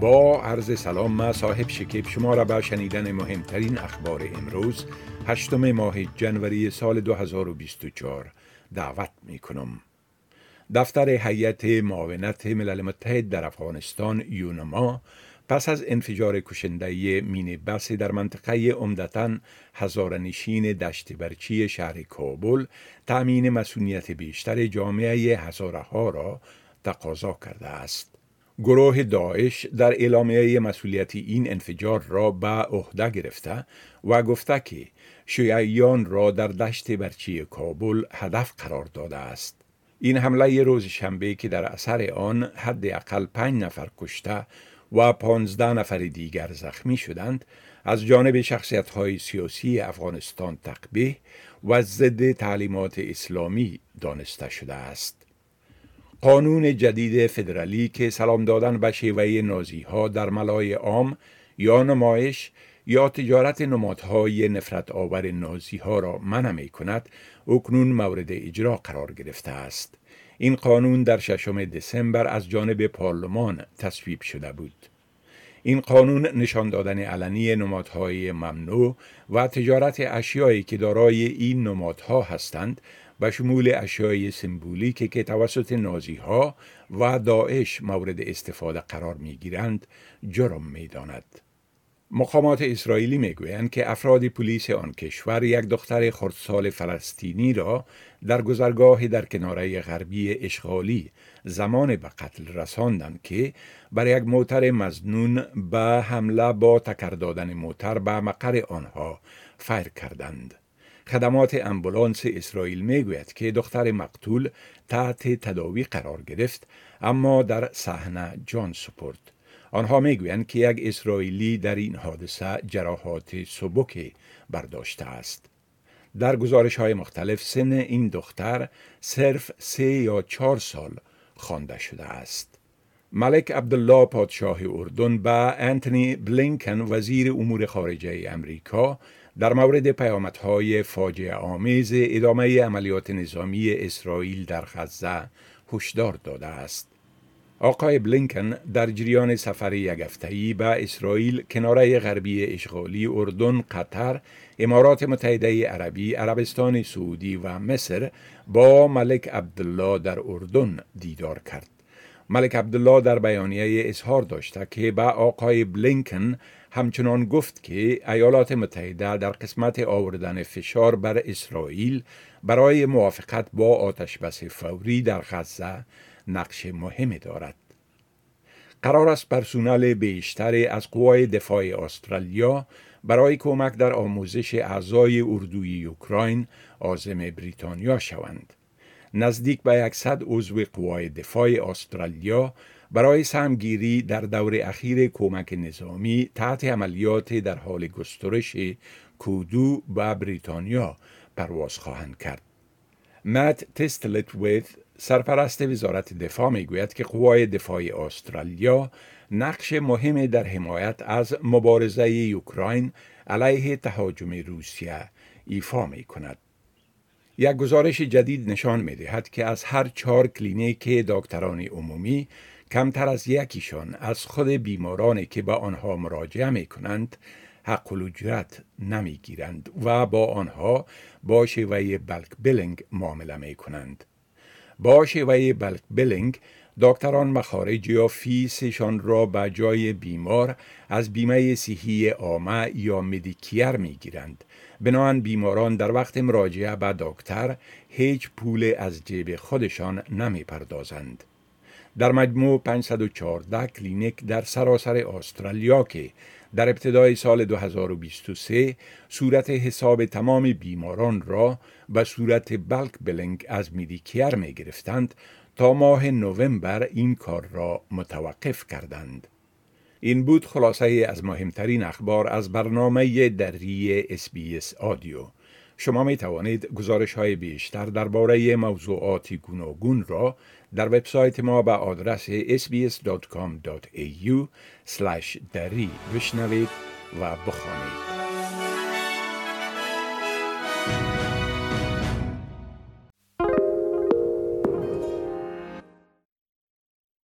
با عرض سلام ما صاحب شکیب شما را به شنیدن مهمترین اخبار امروز هشتم ماه جنوری سال 2024 دعوت می کنم. دفتر هیئت معاونت ملل متحد در افغانستان یونما پس از انفجار کشنده مینی بس در منطقه عمدتا هزارنشین دشت برچی شهر کابل تأمین مسئولیت بیشتر جامعه هزاره ها را تقاضا کرده است. گروه داعش در اعلامیه مسئولیت این انفجار را به عهده گرفته و گفته که شیعیان را در دشت برچی کابل هدف قرار داده است. این حمله روز شنبه که در اثر آن حداقل پنج نفر کشته و پانزده نفر دیگر زخمی شدند از جانب شخصیت های سیاسی افغانستان تقبیه و ضد تعلیمات اسلامی دانسته شده است. قانون جدید فدرالی که سلام دادن به شیوه نازی ها در ملای عام یا نمایش یا تجارت نمادهای نفرت آور نازی ها را منع می کند اکنون مورد اجرا قرار گرفته است. این قانون در ششم دسامبر از جانب پارلمان تصویب شده بود. این قانون نشان دادن علنی نمادهای ممنوع و تجارت اشیایی که دارای این نمادها هستند به شمول اشیای سمبولیکی که توسط نازی ها و داعش مورد استفاده قرار می گیرند جرم می داند. مقامات اسرائیلی می‌گویند که افراد پلیس آن کشور یک دختر خردسال فلسطینی را در گذرگاه در کناره غربی اشغالی زمان به قتل رساندند که بر یک موتر مزنون به حمله با تکر دادن موتر به مقر آنها فیر کردند. خدمات امبولانس اسرائیل می‌گوید که دختر مقتول تحت تداوی قرار گرفت اما در صحنه جان سپرد. آنها می‌گویند که یک اسرائیلی در این حادثه جراحات سبک برداشته است. در گزارش های مختلف سن این دختر صرف سه یا چهار سال خوانده شده است. ملک عبدالله پادشاه اردن به انتونی بلینکن وزیر امور خارجه امریکا در مورد پیامدهای فاجعه آمیز ادامه عملیات نظامی اسرائیل در غزه هشدار داده است. آقای بلینکن در جریان سفر یک به اسرائیل کناره غربی اشغالی اردن قطر امارات متحده عربی عربستان سعودی و مصر با ملک عبدالله در اردن دیدار کرد ملک عبدالله در بیانیه اظهار داشته که به آقای بلینکن همچنان گفت که ایالات متحده در قسمت آوردن فشار بر اسرائیل برای موافقت با آتش بس فوری در غزه نقش مهمی دارد. قرار است پرسونل بیشتری از قوای دفاع استرالیا برای کمک در آموزش اعضای اردوی اوکراین آزم بریتانیا شوند. نزدیک به یکصد عضو قوای دفاع استرالیا برای سهمگیری در دور اخیر کمک نظامی تحت عملیات در حال گسترش کودو و بریتانیا پرواز خواهند کرد. مت تستلتویت سرپرست وزارت دفاع می‌گوید که قوای دفاع استرالیا نقش مهمی در حمایت از مبارزه اوکراین علیه تهاجم روسیه ایفا می کند. یک گزارش جدید نشان می دهد که از هر چهار کلینیک دکتران عمومی کمتر از یکیشان از خود بیمارانی که به آنها مراجعه می کنند حق الاجرت نمی گیرند و با آنها با شیوه بلک بلنگ معامله می کنند. با شیوه بلک بلنگ دکتران مخارج یا فیسشان را به جای بیمار از بیمه صحی عامه یا مدیکیر می گیرند. بنابراین بیماران در وقت مراجعه به دکتر هیچ پول از جیب خودشان نمی پردازند. در مجموع 514 کلینیک در سراسر استرالیا که در ابتدای سال 2023 صورت حساب تمام بیماران را به صورت بلک بلنگ از میدیکیر می گرفتند تا ماه نوامبر این کار را متوقف کردند. این بود خلاصه از مهمترین اخبار از برنامه دری اس آدیو. شما می توانید گزارش های بیشتر درباره موضوعات گوناگون را در وبسایت ما به آدرس sbs.com.au دری بشنوید و بخوانید.